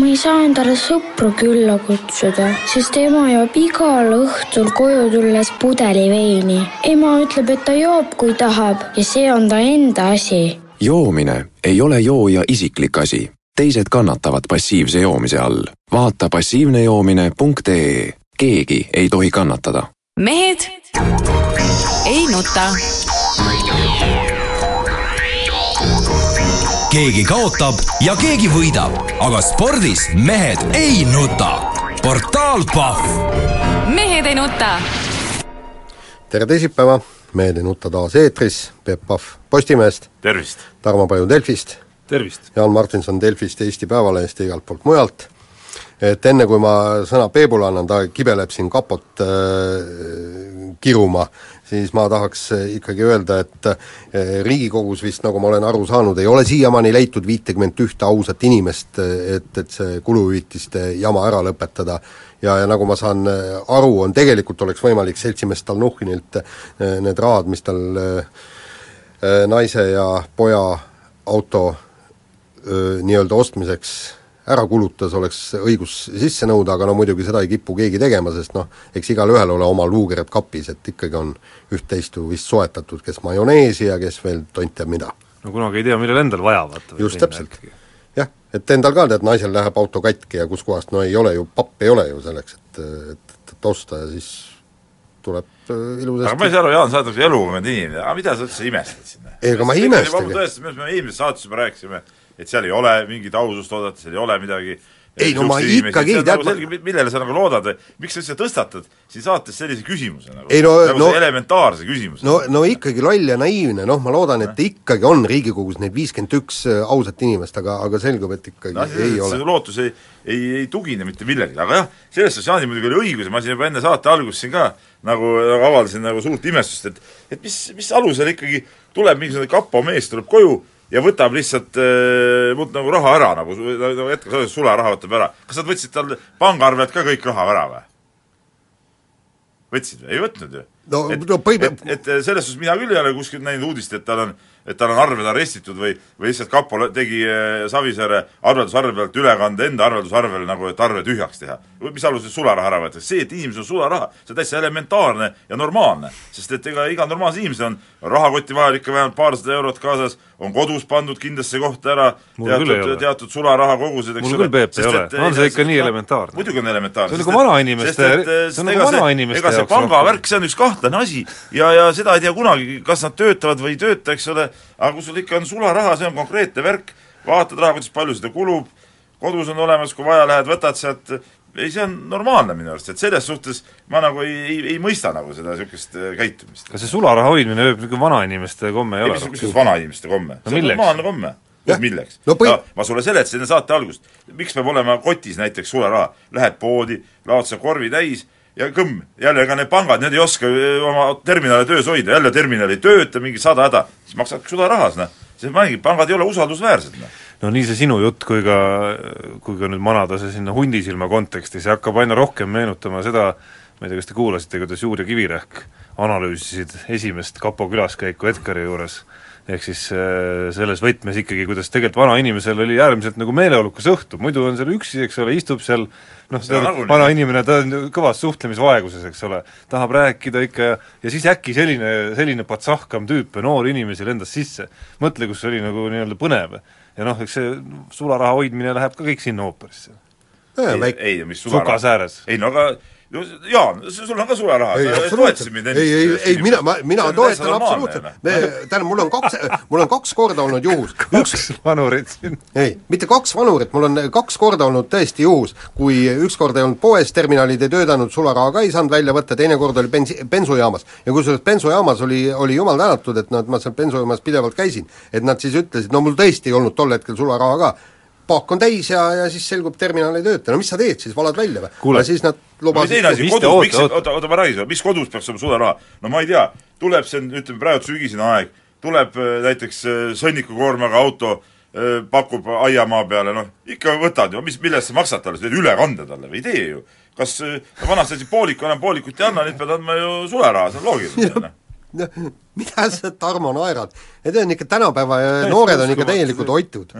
ma ei saa endale sõpru külla kutsuda, sest ema joob igal õhtul koju tulles pudeli veini. ema ütleb, et ta joob, kui tahab ja see on ta enda asi. joomine ei ole jooja isiklik asi. teised kannatavad passiivse joomise all. vaata passiivnejoomine.ee. keegi ei tohi kannatada. mehed ei nuta keegi kaotab ja keegi võidab, aga spordis mehed ei nuta. portaal Pahv. mehed ei nuta. tere teisipäeva, Mehed ei nuta taas eetris, Peep Pahv Postimehest. tervist! Tarmo Paju Delfist. tervist! Jaan Martinson Delfist, Eesti Päevalehest ja igalt poolt mujalt. et enne, kui ma sõna Peebule annan, ta kibeleb siin kapot äh, kiruma, siis ma tahaks ikkagi öelda, et eh, Riigikogus vist, nagu ma olen aru saanud, ei ole siiamaani leitud viitekümmet ühte ausat inimest, et, et see kuluhüvitiste jama ära lõpetada. ja, ja nagu ma saan eh, aru, on tegelikult oleks võimalik seltsimees Stalnuhhinilt eh, need rahad, mis tal naise ja poja auto nii-öelda ostmiseks ära kulutas, oleks õigus sisse nõuda, aga no muidugi seda ei kipu keegi tegema, sest noh, eks igalühel ole oma luukered kapis, et ikkagi on üht-teist ju vist soetatud, kes majoneesi ja kes veel tont teab mida. no kunagi ei tea, millal endal vaja, vaata. just täpselt. jah, et endal ka tead, naisel läheb auto katki ja kuskohast no ei ole ju, papp ei ole ju selleks, et, et, et osta ja siis tuleb äh, ilusasti aga ma ei saa aru, Jaan, sa oled nagu elukogenud inimene, aga mida sa üldse imestad sinna? ei, ega ma ei imestagi. tõesti, me eelmises saates juba rääkisime, et seal ei ole mingit ausust oodata, seal ei ole midagi ei no ma ikkagi tead nagu millele sa nagu loodad või miks sa üldse tõstatad siin saates sellise küsimuse nagu, ei, no, nagu no, elementaarse küsimuse? no, no ikkagi loll ja naiivne, noh ma loodan, et ikkagi on Riigikogus neid viiskümmend üks äh, ausat inimest, aga, aga selgub, et ikkagi no, ei ole. see lootus ei, ei, ei tugine mitte millelegi, aga jah, selles suhtes Jaanil muidugi oli õigus ja ma siin juba enne saate algust siin ka nagu, nagu avaldasin nagu suurt imestust, et et mis, mis alusel ikkagi tuleb mingisugune kapo mees, tuleb koju ja võtab lihtsalt äh, mult nagu raha ära, nagu, nagu hetkel sularaha võtab ära. kas nad võtsid tal pangaarvelt ka kõik raha ära või? võtsid või? ei võtnud ju. no, no põhi- et, selles suhtes mina küll ei ole kuskilt näinud uudist, et tal on et tal on arved arestitud või, või lihtsalt kapo tegi äh, Savisaare arveldusarvelt ülekande enda arveldusarvele nagu, et arve tühjaks teha. mis alusel sularaha ära võetakse, see, et inimesel on sularaha, see on täitsa elementaarne ja normaalne. sest et ega igal normaalsel inimesel on rahakotti vahel ikka vähemalt paarsada eurot kaasas, on kodus pandud kindlasse kohta ära Mul teatud, teatud sularaha kogused, eks mul küll, Peep, ei ole, on see ikka nii elementaarne? muidugi on elementaarne. see on nagu vanainimeste, see on nagu vanainimeste jaoks. ega see pangavärk, see on üks kahtlane asi ja, ja seda ei tea kunagi, kas nad töötavad või ei tööta, eks ole, aga kui sul ikka on sularaha, see on konkreetne värk, vaatad rahakotis, palju seda kulub, kodus on olemas, kui vaja, lähed võtad sealt, ei, see on normaalne minu arust, et selles suhtes ma nagu ei, ei, ei mõista nagu seda niisugust äh, käitumist. kas see sularaha hoidmine niisugune vanainimeste komme ei, ei ole? mis, mis vanainimeste komme no,? see on normaalne komme. milleks? no, põhi... no ma sulle seletasin enne saate algust, miks peab olema kotis näiteks sularaha, lähed poodi, laod sa korvi täis ja kõmm, jälle ega need pangad, need ei oska oma terminale töös hoida, jälle terminal ei tööta, mingi sada häda, siis maksad sularahas, noh. see ongi, pangad ei ole usaldusväärsed, noh. No nii see sinu jutt kui ka, kui ka nüüd manada see sinna hundisilma konteksti, see hakkab aina rohkem meenutama seda, ma ei tea, kas te kuulasite, kuidas Juur ja Kivirähk analüüsisid esimest kapo külaskäiku Edgari juures, ehk siis äh, selles võtmes ikkagi, kuidas tegelikult vanainimesel oli äärmiselt nagu meeleolukas õhtu, muidu on seal üksi, eks ole, istub seal noh, see vana inimene, ta on kõvas suhtlemisvaeguses, eks ole, tahab rääkida ikka ja ja siis äkki selline, selline patsahkam tüüp ja noor inimesi lendas sisse. mõtle, kus oli nagu nii-öelda põnev. Ja noh, eks see sularaha hoidmine läheb ka kõik sinna ooperisse. ei, ei, mis sularaha ei no aga Jaan, sul on ka sularaha, sa toetasid mind ei, ei, ei mina, ma, mina toetan absoluutselt, me, tähendab, mul on kaks, mul on kaks korda olnud juhus. Kaks vanurit siin. ei, mitte kaks vanurit, mul on kaks korda olnud tõesti juhus, kui ükskord ei olnud poes, terminalid ei töötanud, sularaha ka ei saanud välja võtta, teine kord oli bensi-, bensujaamas. ja kusjuures bensujaamas oli, oli jumal tänatud, et nad, ma seal bensujaamas pidevalt käisin, et nad siis ütlesid, no mul tõesti ei olnud tol hetkel sularaha ka, paak on täis ja, ja siis selgub, terminal ei tööta, no mis sa teed siis, valad välja või? ja siis nad lubasid teine asi, kodus, miks, oota, oota. ma räägin sulle, mis kodus peaks olema sularaha? no ma ei tea, tuleb see, ütleme praegu sügisene aeg, tuleb äh, näiteks äh, sõnnikukoormaga auto, äh, pakub aiamaa peale, noh, ikka võtad ju, mis, mille eest sa maksad talle, sa teed ülekande talle või ei tee ju. kas no vanasti asi pooliku enam poolikut ei anna, nüüd pead andma ju sularaha, see on loogiline noh, mida sa, Tarmo, naerad? Need on ikka tänapäeva noored on ikka täielikult oitud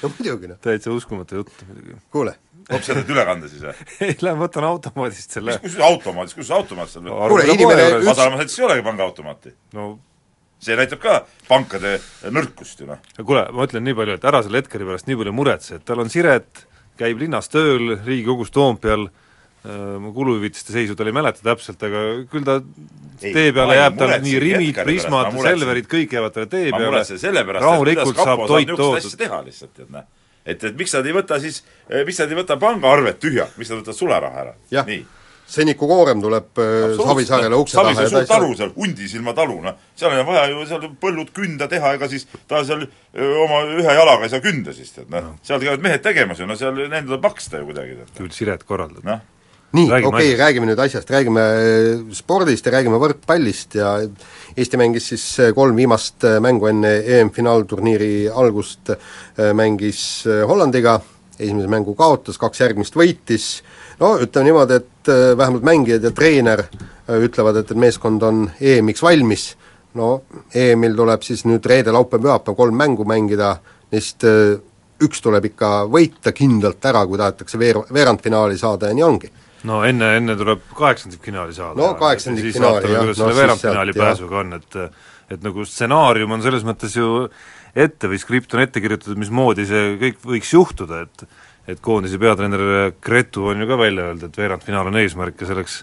no muidugi noh, täitsa uskumatu jutt muidugi kuule, hoopis sa teed ülekande siis või? ei, lähen võtan automaadist selle kus automaat, kus automaat seal Arvuti Kuule, inimene üt- Madalamas näiteks ei olegi pangaautomaati. no see näitab ka pankade nõrkust ju noh. kuule, ma ütlen nii palju, et ära selle Edgari pärast nii palju muretse, et tal on siret, käib linnas tööl, Riigikogus Toompeal, ma kuluhüvitiste seisu tal ei mäleta täpselt, aga küll ta Ei, tee peale ei jääb tal nii rimid, prismad Selverid, kõik jäävad talle tee peale, rahulikult saab toit toodud. teha lihtsalt, et näe. et, et miks nad ei võta siis, miks nad ei võta pangaarvet tühjalt, miks nad võtavad sularaha ära? jah nii, sõnniku koorem tuleb äh, Savisaarele ukse taha ta suur ei talu seal, Hundisilma talu, noh, seal on vaja ju seal põllud künda teha, ega siis ta seal öö, oma ühe jalaga ei saa künda siis, tead, noh. seal käivad mehed tegemas ju, no seal nendel tuleb maksta ju kuidagi, küll siret korraldada. noh, nii, okei okay, räägime nüüd asjast, räägime äh, spordist ja räägime võrkpallist ja Eesti mängis siis äh, kolm viimast äh, mängu enne EM-finaalturniiri algust, mängis Hollandiga, esimese mängu kaotas, kaks järgmist võitis, no ütleme niimoodi, et äh, vähemalt mängijad ja treener ütlevad, et, et meeskond on EM-iks valmis, no EM-il tuleb siis nüüd reede, laupäev, pühapäev kolm mängu mängida, neist üks tuleb ikka võita kindlalt ära, kui tahetakse veer-, veerandfinaali saada ja nii ongi no enne, enne tuleb kaheksandikfinaali saada. No kaheksandikfinaali, jah, no siis veerandfinaali pääsuga on, et et nagu stsenaarium on selles mõttes ju ette või skript on ette kirjutatud, mismoodi see kõik võiks juhtuda, et et koondise peatreener Gretu on ju ka välja öelnud, et veerandfinaal on eesmärk ja selleks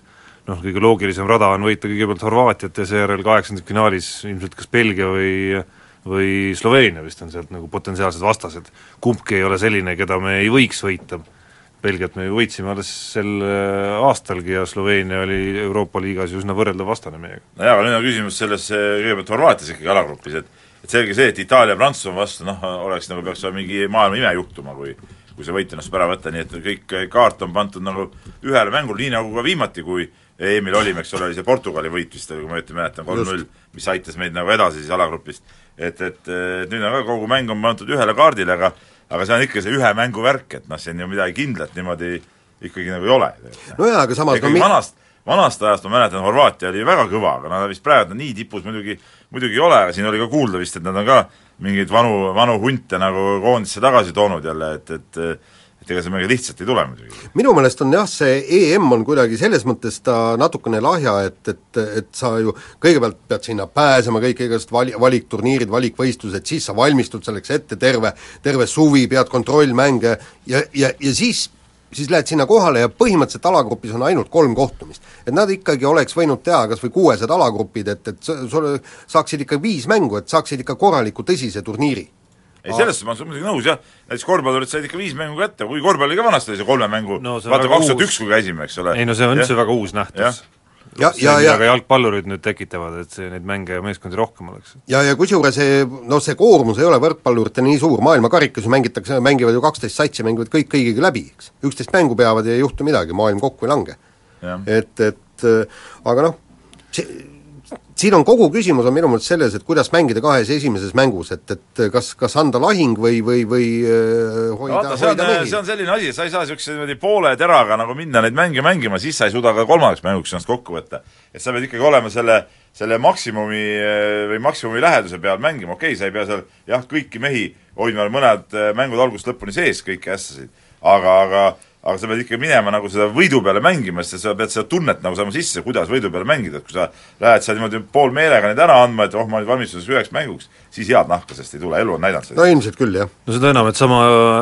noh, kõige loogilisem rada on võita kõigepealt Horvaatiat ja seejärel kaheksandikfinaalis ilmselt kas Belgia või või Sloveenia vist on sealt nagu potentsiaalsed vastased. kumbki ei ole selline, keda me ei võiks võita Belgiat me ju võitsime alles sel äh, aastalgi ja Sloveenia oli Euroopa liigas ju üsna võrreldav vastane meiega. no jaa, aga nüüd on küsimus selles kõigepealt Horvaatias ikkagi alagrupis, et et selge see, et Itaalia ja Prantsusmaa vastu noh, oleks nagu peaks olema mingi maailma ime juhtuma, kui kui see võit õnnestub ära võtta, nii et kõik kaart on pandud nagu ühele mängule, nii nagu ka viimati, kui EM-il olime, eks ole, oli see Portugali võit vist, kui ma õieti mäletan, kolm-null, mis aitas meid nagu edasi siis alagrupist. et, et, et nüüd on ka kogu mäng on pandud ühele kaardile, aga aga see on ikka see ühe mängu värk, et noh, siin ju midagi kindlat niimoodi ikkagi nagu ei ole. no jaa, aga samas ikkagi vanast, vanast ajast ma mäletan, Horvaatia oli väga kõva, aga nad vist praegu nii tipus muidugi, muidugi ei ole, aga siin oli ka kuulda vist, et nad on ka mingeid vanu, vanu hunte nagu koondisse tagasi toonud jälle, et, et et ega see midagi lihtsalt ei tule muidugi. minu meelest on jah, see EM on kuidagi selles mõttes ta natukene lahja, et, et, et sa ju kõigepealt pead sinna pääsema, kõik igasugused vali-, valikturniirid, valikvõistlused, siis sa valmistud selleks ette terve, terve suvi, pead kontrollmänge ja, ja, ja siis siis lähed sinna kohale ja põhimõtteliselt alagrupis on ainult kolm kohtumist. et nad ikkagi oleks võinud teha kas või kuuesed alagrupid, et, et sul saaksid ikka viis mängu, et saaksid ikka korraliku tõsise turniiri. Ei, selles suhtes ma olen muidugi nõus jah, näiteks korvpallurid said ikka viis mängu kätte, kui korvpall oli ka vanasti oli see kolme mängu No vaata kaks tuhat üks, kui käisime, eks ole. ei no see on üldse väga uus nähtus. ja, see, ja, ja ka jalgpallurid nüüd tekitavad, et see, neid mänge ja meeskondi rohkem oleks. ja, ja kusjuures see, noh see koormus ei ole võrkpalluritel nii suur, maailmakarikas ju mängitakse, mängivad ju kaksteist satsi, mängivad kõik kõigiga läbi, eks. üksteist mängu peavad ja ei juhtu midagi, maailm kokku ei lange. Et, et äh, aga noh, see, siin on kogu küsimus on minu meelest selles, et kuidas mängida kahes esimeses mängus, et, et kas, kas anda lahing või, või, või äh, hoida, vaata, see on, see on selline asi, sa ei saa niisuguse niimoodi poole teraga nagu minna neid mänge mängima, siis sa ei suuda ka kolmandaks mänguks ennast kokku võtta. et sa pead ikkagi olema selle, selle maksimumi eh, või maksimumi läheduse peal mängima, okei okay,, sa ei pea seal jah, kõiki mehi hoidma mõned eh, mängud algusest lõpuni sees, kõiki ässasid, aga, aga aga sa pead ikka minema nagu seda võidu peale mängima, sest sa pead seda tunnet nagu saama sisse, kuidas võidu peale mängida, et kui sa lähed seal niimoodi poolmeelega neid ära andma, et oh, ma nüüd valmistudes üheks mänguks, siis head nahka sellest ei tule, elu on näidanud seda no ilmselt küll, jah. no seda enam, et sama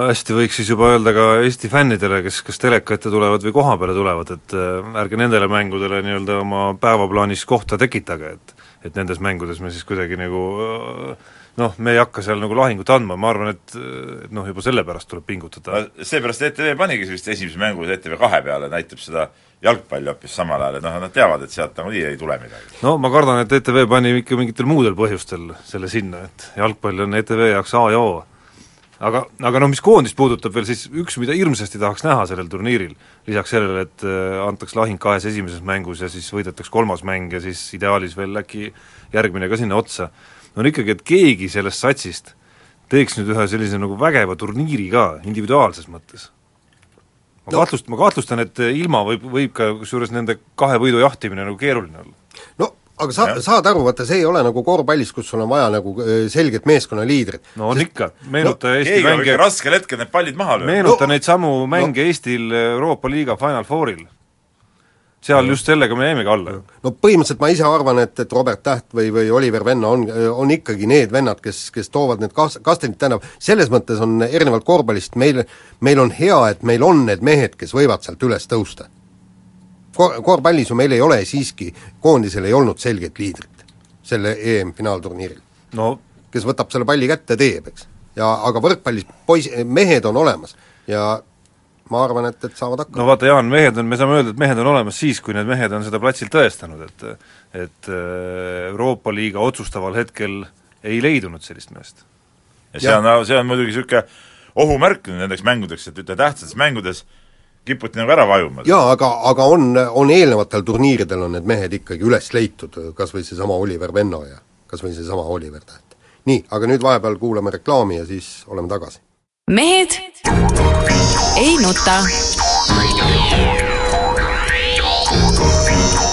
hästi võiks siis juba öelda ka Eesti fännidele, kes kas teleka ette tulevad või koha peale tulevad, et äh, ärge nendele mängudele nii-öelda oma päevaplaanis kohta tekitage, et et nendes mängudes me siis kuidagi nagu äh, noh, me ei hakka seal nagu lahingut andma, ma arvan, et et noh, juba sellepärast tuleb pingutada. no seepärast ETV panigi vist esimese mängu ETV kahe peale, näitab seda jalgpalli hoopis samal ajal, et noh, nad teavad, et sealt nagunii ei tule midagi. no ma kardan, et ETV pani ikka mingitel muudel põhjustel selle sinna, et jalgpall on ETV jaoks A ja O. aga, aga noh, mis koondist puudutab veel, siis üks, mida hirmsasti tahaks näha sellel turniiril, lisaks sellele, et äh, antaks lahing kahes esimeses mängus ja siis võidetaks kolmas mäng ja siis ideaalis veel äkki järgmine ka sinna otsa, on ikkagi, et keegi sellest satsist teeks nüüd ühe sellise nagu vägeva turniiri ka, individuaalses mõttes. ma No- kahtlust-, ma kahtlustan, et ilma võib, võib ka kusjuures nende kahe võidu jahtimine nagu keeruline olla. no aga sa, saad aru, vaata see ei ole nagu korvpallis, kus sul on vaja nagu äh, selget meeskonnaliidrit. no on Sest... ikka, meenuta no, Eesti mänge raskel hetkel need pallid maha lööma. meenuta no, neid samu mänge no, Eestil Euroopa liiga Final Fouril. Seal just sellega me jäimegi alla. no põhimõtteliselt ma ise arvan, et, et Robert Täht või, või Oliver Venno on, on ikkagi need vennad, kes, kes toovad need kas-, kastanid, tähendab, selles mõttes on erinevalt korvpallist meil, meil on hea, et meil on need mehed, kes võivad sealt üles tõusta. Kor-, korvpallis ju meil ei ole siiski, koondisel ei olnud selget liidrit selle EM-finaalturniiril no.. kes võtab selle palli kätte, teeb, eks. ja aga võrkpallis pois-, mehed on olemas. Ja ma arvan, et, et saavad hakkama. no vaata, Jaan, mehed on, me saame öelda, et mehed on olemas siis, kui need mehed on seda platsil tõestanud, et et äh, Euroopa liiga otsustaval hetkel ei leidunud sellist meest. ja see on, see on muidugi niisugune ohumärk nendeks mängudeks, et ütle, tähtsates mängudes kiputi nagu ära vajuma. jaa, aga, aga on, on eelnevatel turniiridel on need mehed ikkagi üles leitud, kas või seesama Oliver Venno ja kas või seesama Oliver Täht. nii, aga nüüd vahepeal kuulame reklaami ja siis oleme tagasi. mehed ei nuta.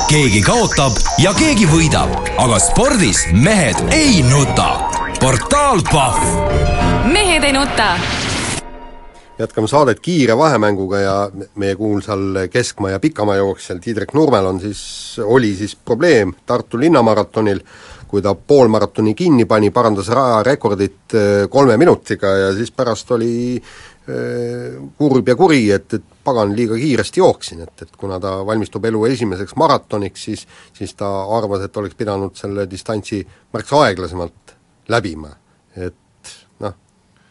keegi kaotab ja keegi võidab, aga spordis mehed ei nuta. portaal Pahv. mehed ei nuta jätkame saadet kiire vahemänguga ja meie kuulsal keskmaa- ja pikamaa jooksjal Tiidrek Nurmel on siis, oli siis probleem Tartu linnamaratonil, kui ta poolmaratoni kinni pani, parandas rajarekordit äh, kolme minutiga ja siis pärast oli kurb ja kuri, et, et pagan, liiga kiiresti jooksin, et, et kuna ta valmistub elu esimeseks maratoniks, siis siis ta arvas, et oleks pidanud selle distantsi märksa aeglasemalt läbima. et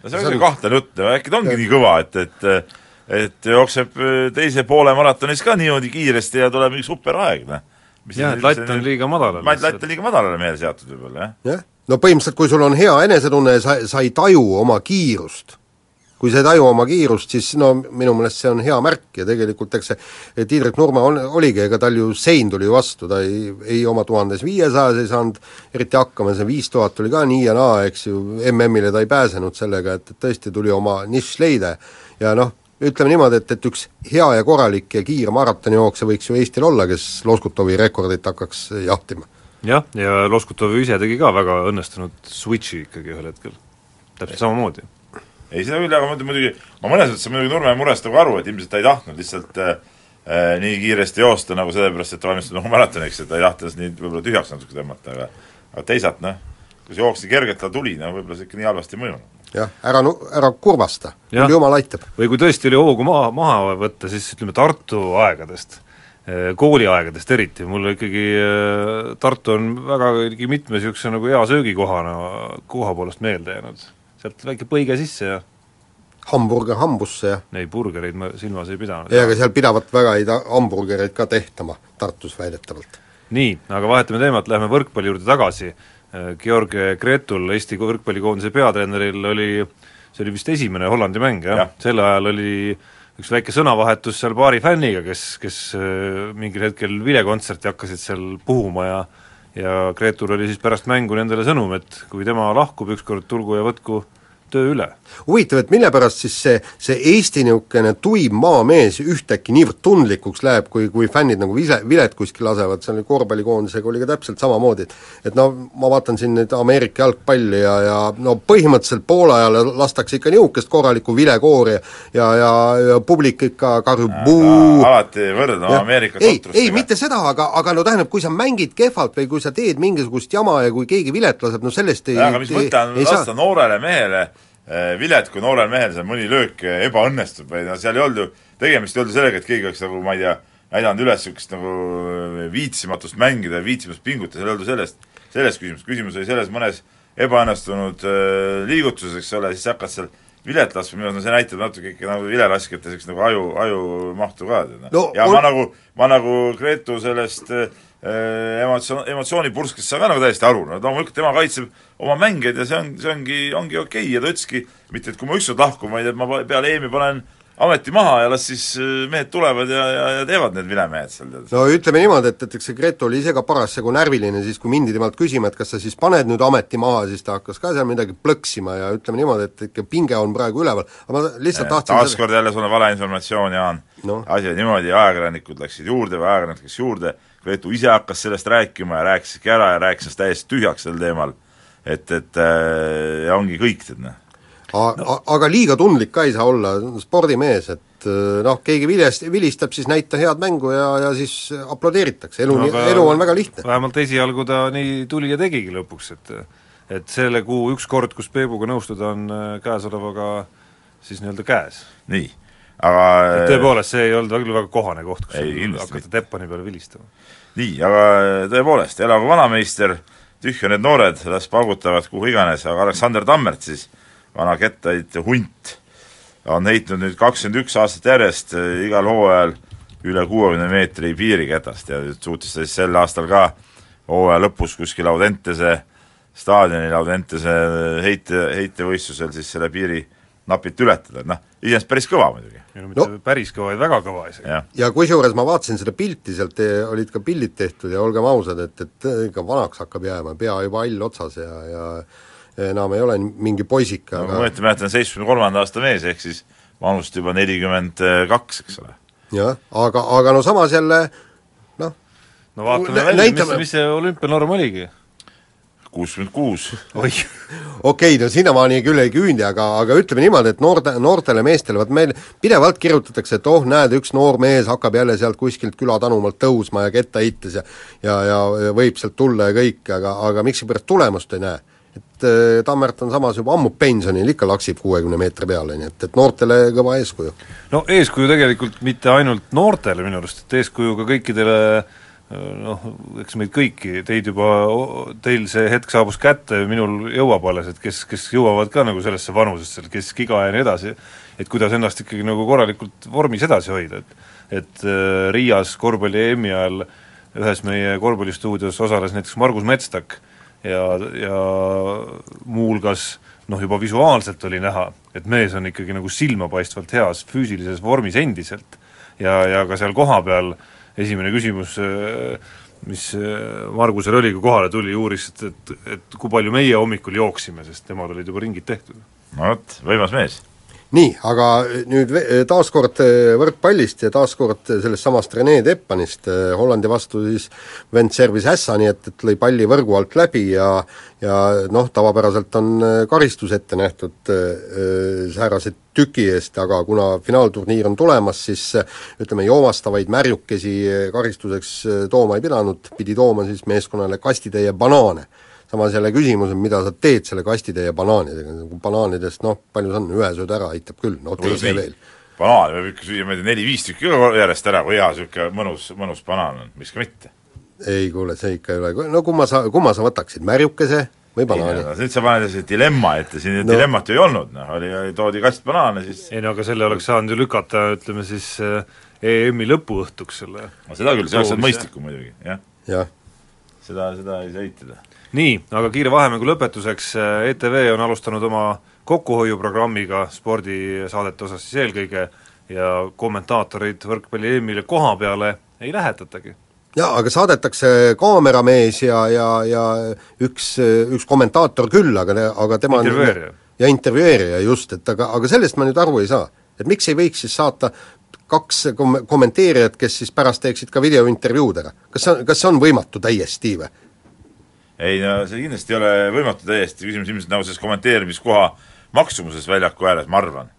no see on kahtlane jutt, äkki ta ongi nii kõva, et, et et jookseb teise poole maratonis ka niimoodi kiiresti ja tuleb mingi superaeg, noh. jah, et latt on liiga madalale. latt on liiga madalale meile seatud võib-olla, jah. jah, no põhimõtteliselt kui sul on hea enesetunne ja sa, sa ei taju oma kiirust, kui sa ei taju oma kiirust, siis no minu meelest see on hea märk ja tegelikult eks see Tiidrek Nurme on, oligi, ega tal ju sein tuli vastu, ta ei, ei oma tuhandes viiesajas ei saanud eriti hakkama, see viis tuhat oli ka nii ja naa, eks ju, MM-ile ta ei pääsenud sellega, et, et tõesti tuli oma nišš leida ja noh, ütleme niimoodi, et, et üks hea ja korralik ja kiire maratonijooksja võiks ju Eestil olla, kes Loskutovi rekordit hakkaks jahtima. jah, ja Loskutov ise tegi ka väga õnnestunud switch'i ikkagi ühel hetkel, täpselt samamoodi ei, seda küll, aga muidugi, ma mõnes mõttes muidugi Nurme murest nagu aru, et ilmselt ta ei tahtnud lihtsalt äh, äh, nii kiiresti joosta nagu sellepärast, et ta valmistub nagu maratoniks, et ta ei ennast nii võib-olla tühjaks natuke tõmmata, aga aga teisalt noh, kui see jooks nii kergelt tal tuli, no võib-olla see ikka nii halvasti ei mõjunud. jah, ära nu-, ära kurvasta, küll jumal aitab. või kui tõesti oli hoogu maha, maha võtta, siis ütleme Tartu aegadest, äh, kooliaegadest eriti, mul ikkagi äh, Tartu on väga mitme niisuguse nagu hea söögikohana, koha poolest meelde jäänud sealt väike põige sisse ja hamburger hambusse ja ei, burgereid ma silmas ei pidanud. ei, aga seal pidavat väga häid hamburgereid ka tehtama, Tartus väidetavalt. nii, aga vahetame teemat, läheme võrkpalli juurde tagasi, äh, Georg Gretul, Eesti võrkpallikoondise peatreeneril oli, see oli vist esimene Hollandi mäng, jah ja., sel ajal oli üks väike sõnavahetus seal paari fänniga, kes, kes äh, mingil hetkel vilekontserti hakkasid seal puhuma ja ja Gretul oli siis pärast mängu nendele sõnum, et kui tema lahkub ükskord, tulgu ja võtku töö üle. huvitav, et mille pärast siis see, see Eesti niisugune tuim maamees ühtäkki niivõrd tundlikuks läheb, kui, kui fännid nagu vise, vilet kuskil lasevad, seal korvpallikoondisega oli ka täpselt samamoodi, et et no ma vaatan siin nüüd Ameerika jalgpalli ja, ja no põhimõtteliselt poole ajal lastakse ikka niisugust korralikku vilekoori ja ja, ja, ja publik ikka karjub buu alati võrdlema Ameerika ei, ei mitte seda, aga, aga no tähendab, kui sa mängid kehvalt või kui sa teed mingisugust jama ja kui keegi vilet laseb, no sellest ei aga mis mõte on lasta noorele mehele Eh, vilet, kui noorel mehel seal mõni löök ebaõnnestub või noh, seal ei olnud ju, tegemist ei olnud sellega, et keegi oleks nagu ma ei tea, näidanud üles niisugust nagu eh, viitsimatust mängida ja viitsimatust pingutada, seal ei olnud ju sellest, selles küsimus, küsimus oli selles mõnes ebaõnnestunud äh, liigutuses, eks ole, siis hakkad seal vilet laskma, minu arust no see näitab natuke ikka nagu vilelaskjate sellist nagu aju, ajumahtu ka, tead noh. ja on... ma nagu, ma nagu Gretu sellest äh, emotsioon, emotsioonipurskest saan ka nagu täiesti aru, no loomulikult tema kaitseb oma mängijaid ja see on, see ongi, ongi okei okay. ja ta ütleski, mitte et kui ma ükskord lahkun, vaid et ma peale EM-i panen ameti maha ja las siis äh, mehed tulevad ja, ja, ja teevad need vilemehed seal, tead. no ütleme niimoodi, et, et eks see Gretu oli ise ka parasjagu närviline siis, kui mindi temalt küsima, et kas sa siis paned nüüd ameti maha, siis ta hakkas ka seal midagi plõksima ja ütleme niimoodi, et ikka pinge on praegu üleval, aga ma lihtsalt tahtsin taaskord jälle sulle valeinformatsioon, Jaan. Noh. asi oli niimoodi, ajakirjanikud läksid juurde või ajakirjanik läks juurde, Gretu ise hakkas sellest rääkima ja rääkiski ära ja rääkis täiesti tühjaks sel teemal. et, et äh, ja ongi kõik, tead noh. A- aga liiga tundlik ka ei saa olla, spordimees, et äh, noh, keegi vilest-, vilistab, siis näita head mängu ja, ja siis aplodeeritakse, elu no,, elu on väga lihtne. vähemalt esialgu ta nii tuli ja tegigi lõpuks, et et selle kuu üks kord, kus Peebuga nõustuda on äh, käesolevaga siis nii-öelda käes. nii, aga et tõepoolest, see ei olnud küll väga kohane koht, kus Ei, hakata Teppani peale vilistama. nii, aga tõepoolest, elagu vanameister, tühja need noored, las paugutavad kuhu iganes, aga Aleksander Tammert siis, vana kettaheitja hunt, on heitnud nüüd kakskümmend üks aastat järjest äh, igal hooajal üle kuuekümne meetri piiriketast ja nüüd suutis ta siis sel aastal ka hooaja lõpus kuskil Audentese staadionil Audentese heite, heitevõistlusel siis selle piiri napilt ületada, et noh, iseenesest päris kõva muidugi, ei no mitte No. päris kõva, vaid väga kõva isegi. jah. ja kusjuures ma vaatasin seda pilti, sealt eh, olid ka pildid tehtud ja olgem ausad, et, et ikka vanaks hakkab jääma, pea juba hall otsas ja, ja enam ei ole mingi poisike ma aga et ta on seitsmekümne kolmanda aasta mees, ehk siis vanust juba nelikümmend kaks, eks ole. jah, aga, aga no samas jälle noh, no vaatame välja, mis mis see olümpianorm oligi? kuuskümmend kuus. oih, okei okay,, no sinnamaani küll ei küündi, aga, aga ütleme niimoodi, et noorte, noortele meestele, vot meil pidevalt kirjutatakse, et oh, näed, üks noor mees hakkab jälle sealt kuskilt külatanumalt tõusma ja kettaheites ja ja, ja võib sealt tulla ja kõik, aga, aga miksipärast tulemust ei näe? Et äh, Tammert on samas juba ammu pensionil, ikka laksib kuuekümne meetri peale, nii et, et noortele kõva eeskuju. no eeskuju tegelikult mitte ainult noortele minu arust, et eeskuju ka kõikidele noh, eks meid kõiki, teid juba, teil see hetk saabus kätte, minul jõuab alles, et kes, kes jõuavad ka nagu sellesse vanusesse, keskiga ja nii edasi, et kuidas ennast ikkagi nagu korralikult vormis edasi hoida, et et äh, Riias korvpalli EM-i ajal ühes meie korvpallistuudios osales näiteks Margus Metstak ja, ja muuhulgas noh, juba visuaalselt oli näha, et mees on ikkagi nagu silmapaistvalt heas füüsilises vormis endiselt ja, ja ka seal kohapeal esimene küsimus, mis Margusel oli, kui kohale tuli, uuris, et, et, et kui palju meie hommikul jooksime, sest temal olid juba ringid tehtud. no vot, võimas mees. Nii, aga nüüd ve- taaskord eh, võrkpallist ja taaskord sellest samast Rene Teppanist, eh, Hollandi vastu siis vend servis ässa, nii et, et lõi palli võrgu alt läbi ja ja noh, tavapäraselt on eh, karistus ette nähtud äh, säärase tüki eest, aga kuna finaalturniir on tulemas, siis eh, ütleme, joomastavaid märjukesi eh, karistuseks eh, tooma ei pidanud, pidi tooma siis meeskonnale kastitäie banaane samas jälle küsimus on, mida sa teed selle kastitäie banaanidega, nagu banaanidest noh, palju see on, ühe sööd ära, aitab küll, no teise veel. banaan võib ikka süüa, ma ei tea, neli-viis tükki järjest ära, kui hea niisugune mõnus, mõnus banaan on, miks ka mitte. ei kuule, see ikka ei ole, no kumma sa, kumma sa võtaksid, märjukese või banaani? nüüd sa paned see dilemma ette, siin No. no. dilemmat ju ei olnud, noh, oli, oli, toodi kast banaane, siis ei no aga selle oleks saanud ju lükata, ütleme siis äh, EM-i lõpuõhtuks selle no seda küll, see oleks olnud mõistlikum muidugi, jah. jah, seda, seda ei saa eitada. Nii, aga kiire vahemängu lõpetuseks, ETV on alustanud oma kokkuhoiuprogrammiga spordisaadete osas siis eelkõige ja kommentaatorid võrkpalli EM-ile koha peale ei lähetatagi. jaa, aga saadetakse kaameramees ja, ja, ja üks, üks kommentaator küll, aga, aga tema Intervjueerija. ja intervjueerija just, et aga, aga sellest ma nüüd aru ei saa. et miks ei võiks siis saata kaks kom-, kommenteerijat, kes siis pärast teeksid ka videointervjuudega. kas see on, kas see on võimatu täiesti või? Ei no see kindlasti ei ole võimatu täiesti, küsimus ilmselt nagu selles kommenteerimiskoha maksumuses väljaku ääres, ma arvan.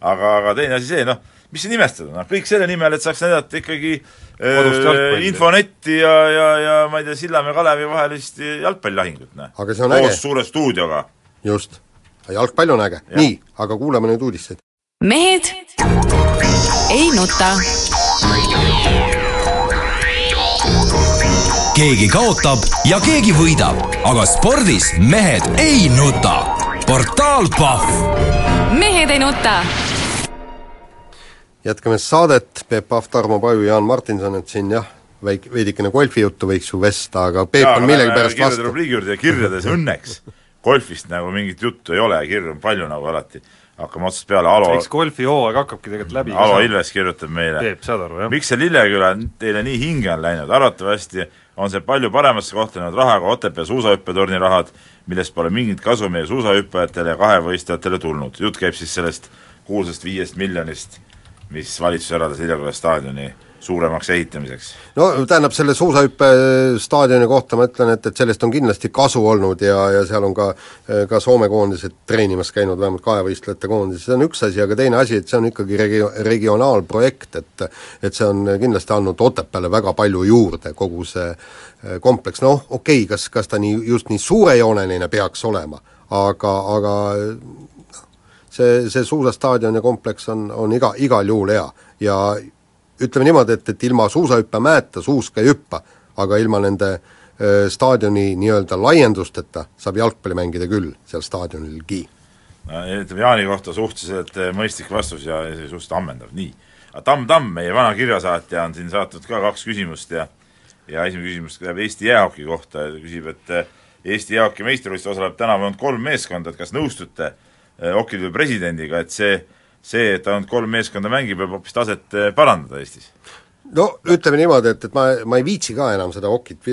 aga, aga teine asi see, noh, mis siin imestada, noh kõik selle nimel, et saaks näidata ikkagi äh, infonetti ja, ja, ja ma ei tea, Sillamäe Kalevi vahelist jalgpallilahingut, noh. Aga see on äge. koos suure stuudioga. just. jalgpall on äge. nii, aga kuulame nüüd uudiseid. mehed ei nuta. Keegi kaotab ja keegi võidab, aga spordis mehed ei nuta. portaal Pahv mehed ei nuta. jätkame saadet, Peep Pahv, Tarmo Paju, Jaan Martinson, et siin jah, väik-, veidikene golfijuttu võiks ju vesta, aga Peep on millegipärast vastu. rubriigi juurde ja kirjades õnneks golfist nagu mingit juttu ei ole, kirju on palju nagu alati. hakkame otsast peale, Alo, eks golfihooaeg hakkabki tegelikult läbi Alo Ilves kirjutab meile. Peep, saad aru, jah? miks see Lilleküla teile nii hinge on läinud, arvatavasti on see palju paremasse kohta läinud rahaga Otepää suusahüppetorni rahad, millest pole mingit kasu meie suusahüppajatele ja kahevõistlejatele tulnud. jutt käib siis sellest kuulsast viiest miljonist mis valitsus eraldas Lilleküla staadioni suuremaks ehitamiseks. no tähendab, selle suusahüppestaadioni kohta ma ütlen, et, et sellest on kindlasti kasu olnud ja, ja seal on ka ka Soome koondised treenimas käinud, vähemalt kahevõistlejate koondis, see on üks asi, aga teine asi, et see on ikkagi regio-, regionaalprojekt, et et see on kindlasti andnud Otepääle väga palju juurde, kogu see eh, kompleks, noh okei okay,, kas, kas ta nii, just nii suurejooneline peaks olema, aga, aga noh, see, see suusastaadioni kompleks on, on iga, igal juhul hea ja ütleme niimoodi, et, et ilma suusahüppemäeta suuska ei hüppa, aga ilma nende staadioni nii-öelda laiendusteta saab jalgpalli mängida küll seal staadionilgi. no ütleme Jaani kohta suhteliselt mõistlik vastus ja suhteliselt ammendav, nii. aga Tamm Tamm, meie vana kirjasaatja, on siin saatnud ka kaks küsimust ja ja esimene küsimus läheb Eesti jäähoki kohta ja küsib, et Eesti jäähoki meistrivõistlusel osaleb tänavu ainult kolm meeskonda, et kas nõustute hokiliidu presidendiga, et see see, et ainult kolm meeskonda mängib, võib hoopis taset eh, parandada Eestis? no ütleme niimoodi, et, et ma, ma ei viitsi ka enam seda hokit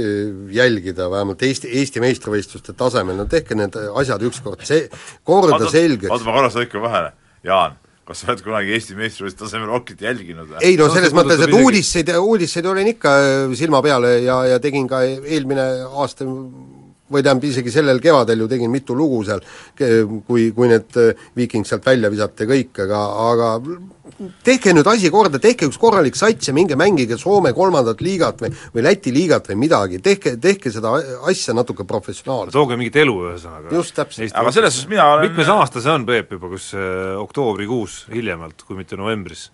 jälgida, vähemalt Eesti, Eesti meistrivõistluste tasemel, no tehke need asjad ükskord see, korda selgeks. oota, ma korraks lõikan vahele, Jaan, kas sa oled kunagi Eesti meistrivõistluste tasemel hokit jälginud või? ei no selles no, mõttes, et uudiseid, uudiseid olin ikka silma peal ja, ja tegin ka eelmine aasta või tähendab, isegi sellel kevadel ju tegin mitu lugu seal, kui, kui need äh, Viiking sealt välja visati kõik, aga, aga tehke nüüd asi korda, tehke üks korralik sats ja minge mängige Soome kolmandat liigat või, või Läti liigat või midagi, tehke, tehke seda asja natuke professionaalselt. tooge mingit elu ühesõnaga. just, täpselt. aga selles suhtes mina olen mitmes aasta see on, Peep, juba, kus äh, oktoobrikuus hiljemalt, kui mitte novembris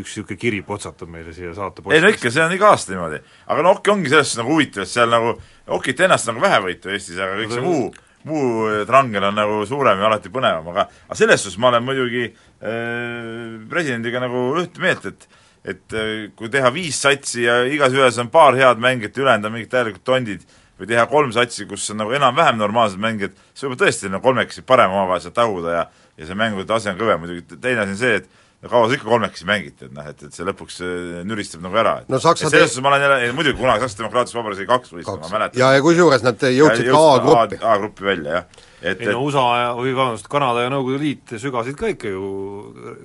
üks niisugune kiri potsatab meile siia saate ei no ikka, see on iga aasta niimoodi. aga no okei, ongi selles suhtes nagu huvitav, et seal nagu okit ennast nagu vähevõitu Eestis, aga kõik see muu, muu trangel on nagu suurem ja alati põnevam, aga aga selles suhtes ma olen muidugi äh, presidendiga nagu ühte meelt, et et äh, kui teha viis satsi ja igas ühes on paar head mängijat ja ülejäänud on mingid täielikud tondid, või teha kolm satsi, kus on nagu enam-vähem normaalsed mängijad, siis võib tõesti nagu kolmekesi parem omavahel seal taguda ja ja see mängude tase on kõvem, muidugi teine asi on see, et no kaua sa ikka kolmekesi mängite, et noh, et, et see lõpuks nüristab nagu ära, et no Saksa selles suhtes ma olen jälle, muidugi kunagi Saksa Demokraatlikus Vabariigis oli kaks võistkonna, ma mäletan. ja, ja kusjuures nad jõudsid ka A-gruppi. A-gruppi välja, jah. et ei no USA ja, või vabandust, Kanada ja Nõukogude Liit sügasid ka ikka ju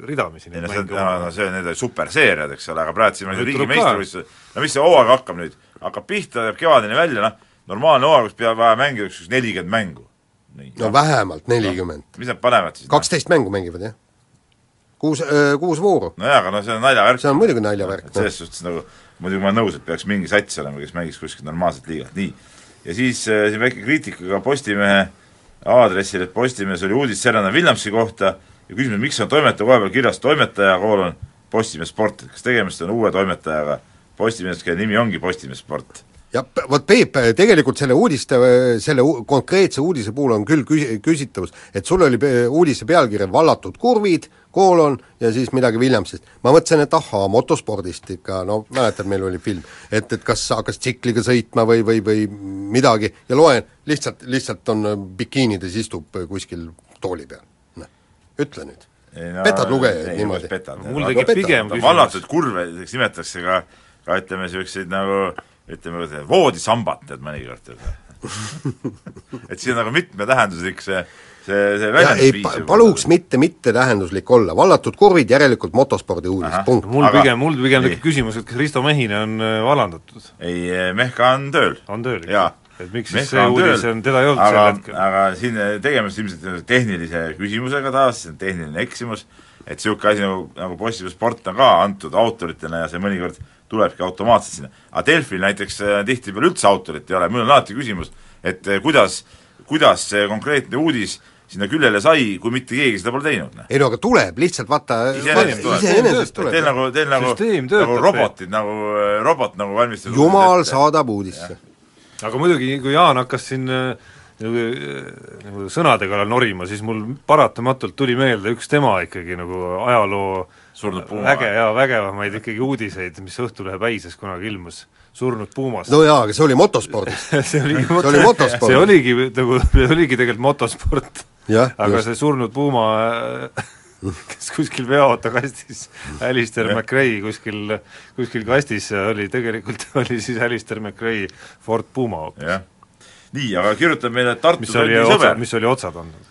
ridamisi ei no see, no, no see, need olid superseeriad, eks ole, aga praegu siin on riigi meistrivõistlused, no mis see hooaeg hakkab nüüd, hakkab pihta, jääb kevadeni välja, noh, normaalne hooaeg, kus peab vaja mängida üks nelikümmend mängu. No, vähemalt nelikümmend no,. mis nad panevad siis? kaksteist mängu mängivad, jah kuus, kuus vooru. nojah, aga no see on naljavärk. see on muidugi naljavärk selles suhtes nagu, muidugi ma olen nõus, et peaks mingi sats olema, kes mängiks kuskil normaalset liigat, nii. ja siis äh, siin väike kriitika ka Postimehe aadressil, et Postimehes oli uudis Serena Williamsi kohta ja küsimus, miks on toimetaja koha peal kirjas toimetaja, koolon Postimees Sport, kas tegemist on uue toimetajaga Postimehes, kelle nimi ongi Postimees Sport ja vot Peep, tegelikult selle uudiste, selle konkreetse uudise puhul on küll küsi-, küsitavus, et sul oli uudise pealkiri Vallatud kurvid, koolon ja siis midagi Williamsist. ma mõtlesin, et ahaa, motospordist ikka, no mäletad, meil oli film, et, et kas hakkas tsikliga sõitma või, või, või midagi ja loen, lihtsalt, lihtsalt on bikiinides istub kuskil tooli peal, noh, ütle nüüd. No, petad lugejaid niimoodi? mul tekib pigem küsimus vallatud kurve, nimetatakse ka, ka ütleme, niisuguseid nagu ütleme, voodisambat tead mõnikord, tead et siin on nagu mitmetähenduslik see see, see väljendusviis pa, paluks mitte mittetähenduslik olla, vallatud kurvid, järelikult motospordi uudis, punkt. mul Aga, pigem, mul pigem tekib küsimus, et kas Risto Mehine on äh, vallandatud? ei, äh, Mehka on tööl. on tööl, ikka? et miks siis see uudis on, teda ei olnud aga, sel hetkel? aga siin äh, tegemist ilmselt tehnilise küsimusega taas, see on tehniline eksimus, et niisugune asi nagu, nagu Postimehe sport on ka antud autoritele ja see mõnikord tulebki automaatselt sinna. aga Delfil näiteks tihtipeale üldse autorit ei ole, mul on alati küsimus, et kuidas, kuidas see konkreetne uudis sinna küljele sai, kui mitte keegi seda pole teinud. ei no aga tuleb, lihtsalt vaata iseenesest tuleb. Teil nagu, teil nagu, nagu robotid, nagu robot nagu valmistab jumal saadab uudisse. aga muidugi, kui Jaan hakkas siin äh, nagu, nagu sõnade kallal norima, siis mul paratamatult tuli meelde üks tema ikkagi nagu ajaloo väge ja vägevamaid ikkagi uudiseid, mis Õhtulehe päises kunagi ilmus surnud puumast. no jaa, aga see oli motospordis see oligi see oli motosport. see oligi nagu, see oligi tegelikult motosport. aga just. see surnud puuma kes kuskil veoauto-kastis, Alistair McRae kuskil, kuskil kastis oli tegelikult, oli siis Alistair McRae Ford Puma hoopis. Nii, aga kirjutab meile Tartu mis oli sõber. mis oli otsad andnud?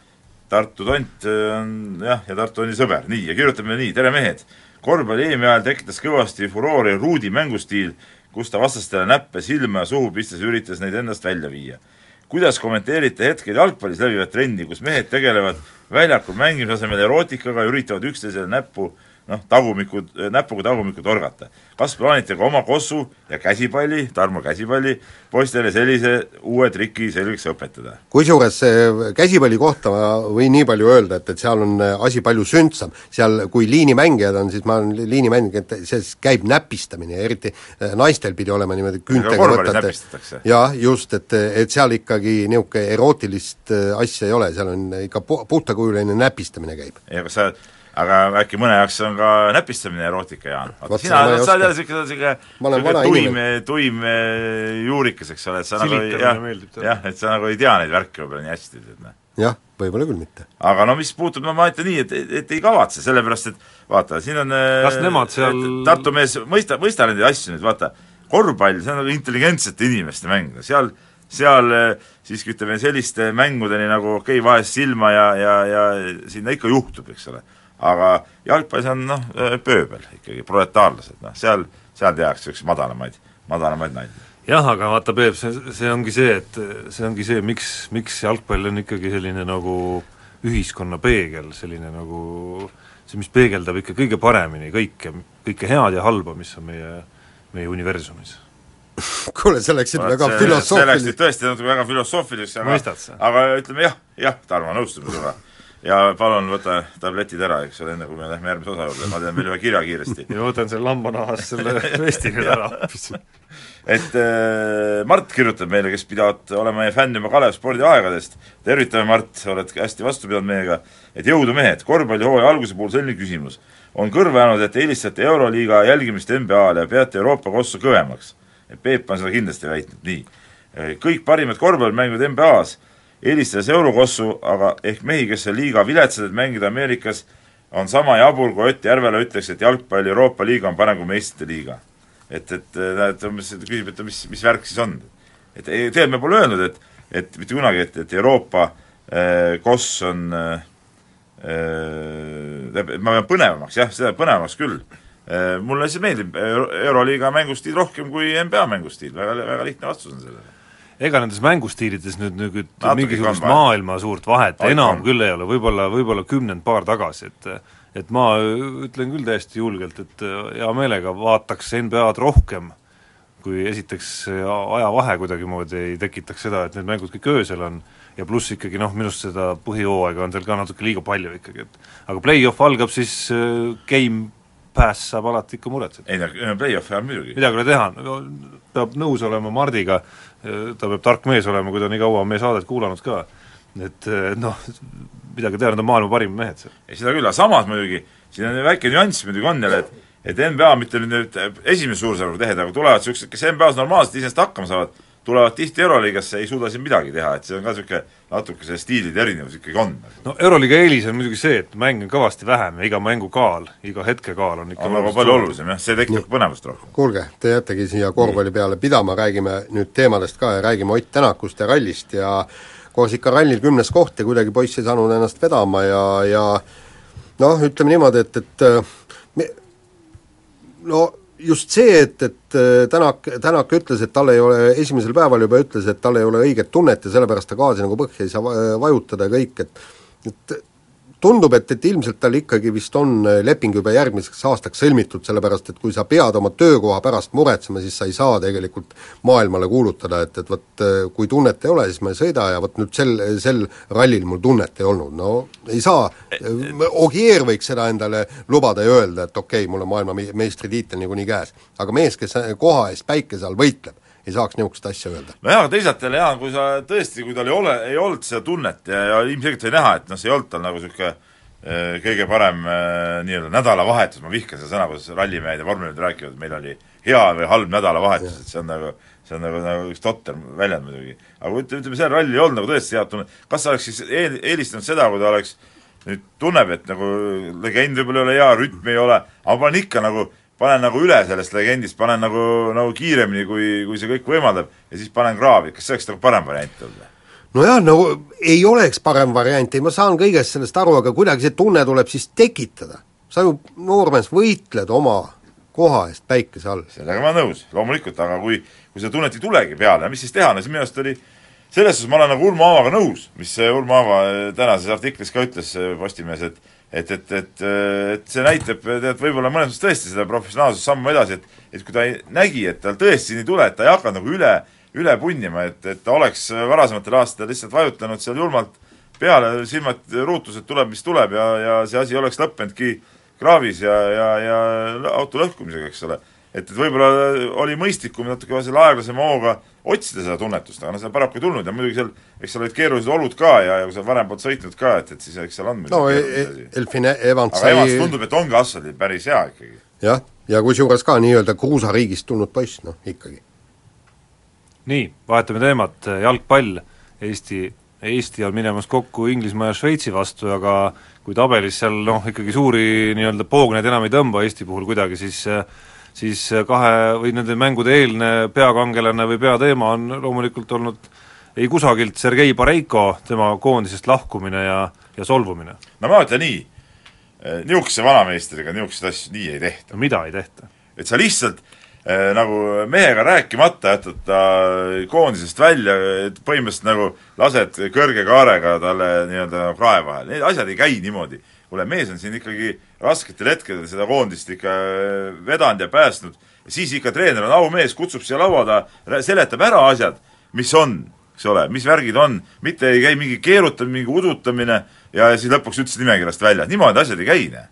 Tartu tont on jah, ja Tartu Tonni sõber, nii, ja kirjutab meile nii, tere mehed! korvpalli EM-i ajal tekitas kõvasti furoori Ruudi mängustiil, kus ta vastastele näppe silma ja suhu pistes üritas neid endast välja viia. kuidas kommenteerite hetkel jalgpallis levivat trendi, kus mehed tegelevad väljakul mängimise asemel erootikaga ja üritavad üksteisele näppu noh, tagumikud, näpuga tagumikku torgata. kas plaanite ka oma kossu ja käsipalli, Tarmo käsipalli, poistele sellise uue triki selgeks õpetada? kusjuures käsipalli kohta ma võin nii palju öelda, et, et seal on asi palju sündsam. seal, kui liinimängijad on, siis ma olen liinimängijad, see käib näpistamine ja eriti eh, naistel pidi olema niimoodi küüntega võtate jah, just, et, et seal ikkagi niisugune erootilist eh, asja ei ole, seal on ikka pu-, puhtakujuline näpistamine käib. ja kas sa aga äkki mõne jaoks on ka näpistamine erootika, Jaan. sina, sa oled jälle niisugune, niisugune tuim, tuim eh, juurikas, eks ole, et sa nagu jah, jah, et sa nagu ei tea neid värke võib-olla nii hästi, et noh. jah, võib-olla küll mitte. aga no mis puutub, no ma ütlen nii, et, et ei kavatse, sellepärast et vaata, siin on eh, kas nemad seal Tartu mees, mõista, mõista neid asju nüüd, vaata, korvpall, see on nagu intelligentsete inimeste mäng, seal seal eh, siiski ütleme, selliste mängudeni nagu okei okay,, vahest silma ja, ja, ja sinna ikka juhtub, eks ole aga jalgpallis on noh, pööbel ikkagi, proletaarlased, noh seal, seal tehakse niisuguseid madalamaid, madalamaid nalju. jah, aga vaata, Peep, see, see ongi see, et see ongi see, miks, miks jalgpall on ikkagi selline nagu ühiskonna peegel, selline nagu see, mis peegeldab ikka kõige paremini kõike, kõike head ja halba, mis on meie, meie universumis kuule, sa läksid väga filosoofiliseks. see läks nüüd tõesti natuke väga filosoofiliseks, aga aga ütleme jah, jah, Tarmo, nõustume sinuga ja palun võta tabletid ära, eks ole, enne kui me lähme järgmise osa juurde, ma teen veel ühe kirja kiiresti. ja võtan selle lambanahast selle vesti nüüd ära et äh, Mart kirjutab meile, kes pidavat olema meie fänn juba Kalev spordiaegadest, tervitame Mart, oled hästi vastu pidanud meiega, et jõudu mehed, korvpallihooaja alguse puhul selline küsimus. on kõrva jäänud, et eelistate Euroliiga jälgimist NBA-le ja peate Euroopa kossu kõvemaks. Peep on seda kindlasti väitnud, nii. kõik parimad korvpallimängud NBA-s eelistas eurokossu, aga ehk mehi, kes on liiga viletsad, et mängida Ameerikas, on sama jabur, kui Ott Järvela ütleks, et jalgpalli Euroopa liiga on parem kui meistrite liiga. et, et näed, umbes küsib, et mis, mis värk siis on. et tegelikult me pole öelnud, et, et mitte kunagi, et, et Euroopa äh, koss on äh, äh, ma pean põnevamaks, jah, seda põnevamaks küll äh,. mulle lihtsalt meeldib Euro Euroliiga mängustiil rohkem kui NBA mängustiil, väga, väga lihtne vastus on sellele ega nendes mängustiilides nüüd nüüd mingisugust maailma suurt vahet Ai, enam on. küll ei ole, võib-olla, võib-olla kümnend paar tagasi, et et ma ütlen küll täiesti julgelt, et hea meelega vaataks NBA-d rohkem, kui esiteks ajavahe kuidagimoodi ei tekitaks seda, et need mängud kõik öösel on ja pluss ikkagi noh, minu arust seda põhihooaega on seal ka natuke liiga palju ikkagi, et aga play-off algab siis äh, game pass saab alati ikka muretseda. ei no play-off'i ajal muidugi. midagi ei ole teha, peab nõus olema Mardiga, ta peab tark mees olema, kui ta nii kaua meie saadet kuulanud ka, et noh, midagi teha, nad on maailma parimad mehed seal. ei seda küll, aga samas muidugi, siin on väike nüanss muidugi on jälle, et et NBA mitte nüüd esimese suursarvu tehed, aga tulevad niisugused, kes NBA-s normaalselt iseenesest hakkama saavad, tulevad tihti Euroliigasse, ei suuda siin midagi teha, et see on ka niisugune natuke see stiilide erinevus ikkagi on. no Euroliiga eelis on muidugi see, et mänge on kõvasti vähem ja iga mängu kaal, iga hetke kaal on ikka on väga palju olulisem jah, see tekitab no, põnevust rohkem. kuulge, te jäätegi siia korvpalli peale pidama, räägime nüüd teemadest ka ja räägime Ott Tänakust ja rallist ja koos ikka rallil kümnes koht ja kuidagi poiss ei saanud ennast vedama ja, ja noh, ütleme niimoodi, et, et me, no just see, et, et äh, Tänak, Tänak ütles, et tal ei ole, esimesel päeval juba ütles, et tal ei ole õiget tunnet ja sellepärast ta gaasi nagu põhja ei saa vajutada ja kõik, et et tundub, et, et ilmselt tal ikkagi vist on äh, leping juba järgmiseks aastaks sõlmitud, sellepärast et kui sa pead oma töökoha pärast muretsema, siis sa ei saa tegelikult maailmale kuulutada, et, et vot äh, kui tunnet ei ole, siis ma ei sõida ja vot nüüd sel, sel rallil mul tunnet ei olnud, no ei saa, Ogier võiks seda endale lubada ja öelda, et okei okay,, mul on maailmameistritiitel niikuinii käes. aga mees, kes koha eest päikese all võitleb, ei saaks niisugust asja öelda. nojah, aga teisalt jälle Jaan, kui sa tõesti, kui tal ei ole, ei olnud seda tunnet ja, ja ilmselgelt oli näha, et noh, see ei olnud tal nagu niisugune eh, kõige parem eh, nii-öelda nädalavahetus, ma vihkan seda sõna, kuidas rallimehed ja vormelimehed räägivad, meil oli hea või halb nädalavahetus, et see on nagu see on nagu, nagu üks totter väljend muidugi. aga ütleme, ütleme sellel rallil ei olnud nagu tõesti head tunnet, kas sa oleks siis eel, eelistanud seda, kui ta oleks nüüd tunneb, et nagu legend võib-olla ei ole hea, rütmi ei ole, aga ma olen ikka nagu panen nagu üle sellest legendist, panen nagu, nagu kiiremini, kui, kui see kõik võimaldab, ja siis panen kraavi, kas see oleks nagu parem variant olnud või? nojah, no ei oleks parem variant, ei ma saan kõigest sellest aru, aga kuidagi see tunne tuleb siis tekitada. sa ju, noormees, võitled oma koha eest päikese all. sellega ma olen nõus, loomulikult, aga kui, kui seda tunnet ei tulegi peale, mis siis teha, no siis minu arust oli selles suhtes ma olen nagu Urmo Aavaga nõus, mis Urmo Aava tänases artiklis ka ütles Postimehes, et et, et, et, et see näitab, tead, võib-olla mõnes mõttes tõesti seda professionaalsust sammu edasi, et et kui ta ei, nägi, et tal tõesti nii ei tule, et ta ei hakanud nagu üle, üle punnima, et, et ta oleks varasematel aastatel lihtsalt vajutanud seal julmalt peale, silmad ruutus, et tuleb, mis tuleb ja, ja see asi oleks lõppenudki kraavis ja, ja, ja auto lõhkumisega, eks ole et, et võib-olla oli mõistlikum natuke selle aeglasema hooga otsida seda tunnetust, aga noh, seda paraku ei tulnud ja muidugi seal, eks seal olid keerulised olud ka ja, ja kui sa varem polnud sõitnud ka, et, et siis eks seal on no e-, e Elfin Evans aga sai Evans tundub, et ongi asfaldil päris hea ikkagi. jah, ja kusjuures ka nii-öelda kruusariigist tulnud poiss, noh ikkagi. nii, vahetame teemat, jalgpall, Eesti, Eesti on minemas kokku Inglismaa ja Šveitsi vastu, aga kui tabelis seal noh, ikkagi suuri nii-öelda poogneid enam ei tõmba Eesti puhul kuidagi, siis äh, siis kahe või nende mängude eelne peakangelane või peateema on loomulikult olnud ei kusagilt Sergei Bareiko, tema koondisest lahkumine ja, ja solvumine. no ma ütlen nii, niisuguse vanameistriga niisuguseid asju nii ei tehta. mida ei tehta? et sa lihtsalt äh, nagu mehega rääkimata jätad ta koondisest välja, et põhimõtteliselt nagu lased kõrge kaarega talle nii-öelda nagu krae vahele, need asjad ei käi niimoodi kuule, mees on siin ikkagi rasketel hetkedel seda koondist ikka äh, vedanud ja päästnud, siis ikka treener on aumees, kutsub siia laua taha, seletab ära asjad, mis on, eks ole, mis värgid on, mitte ei käi mingi keerutamine, mingi udutamine ja siis lõpuks ütles nimekirjast välja, niimoodi asjad ei käi, näe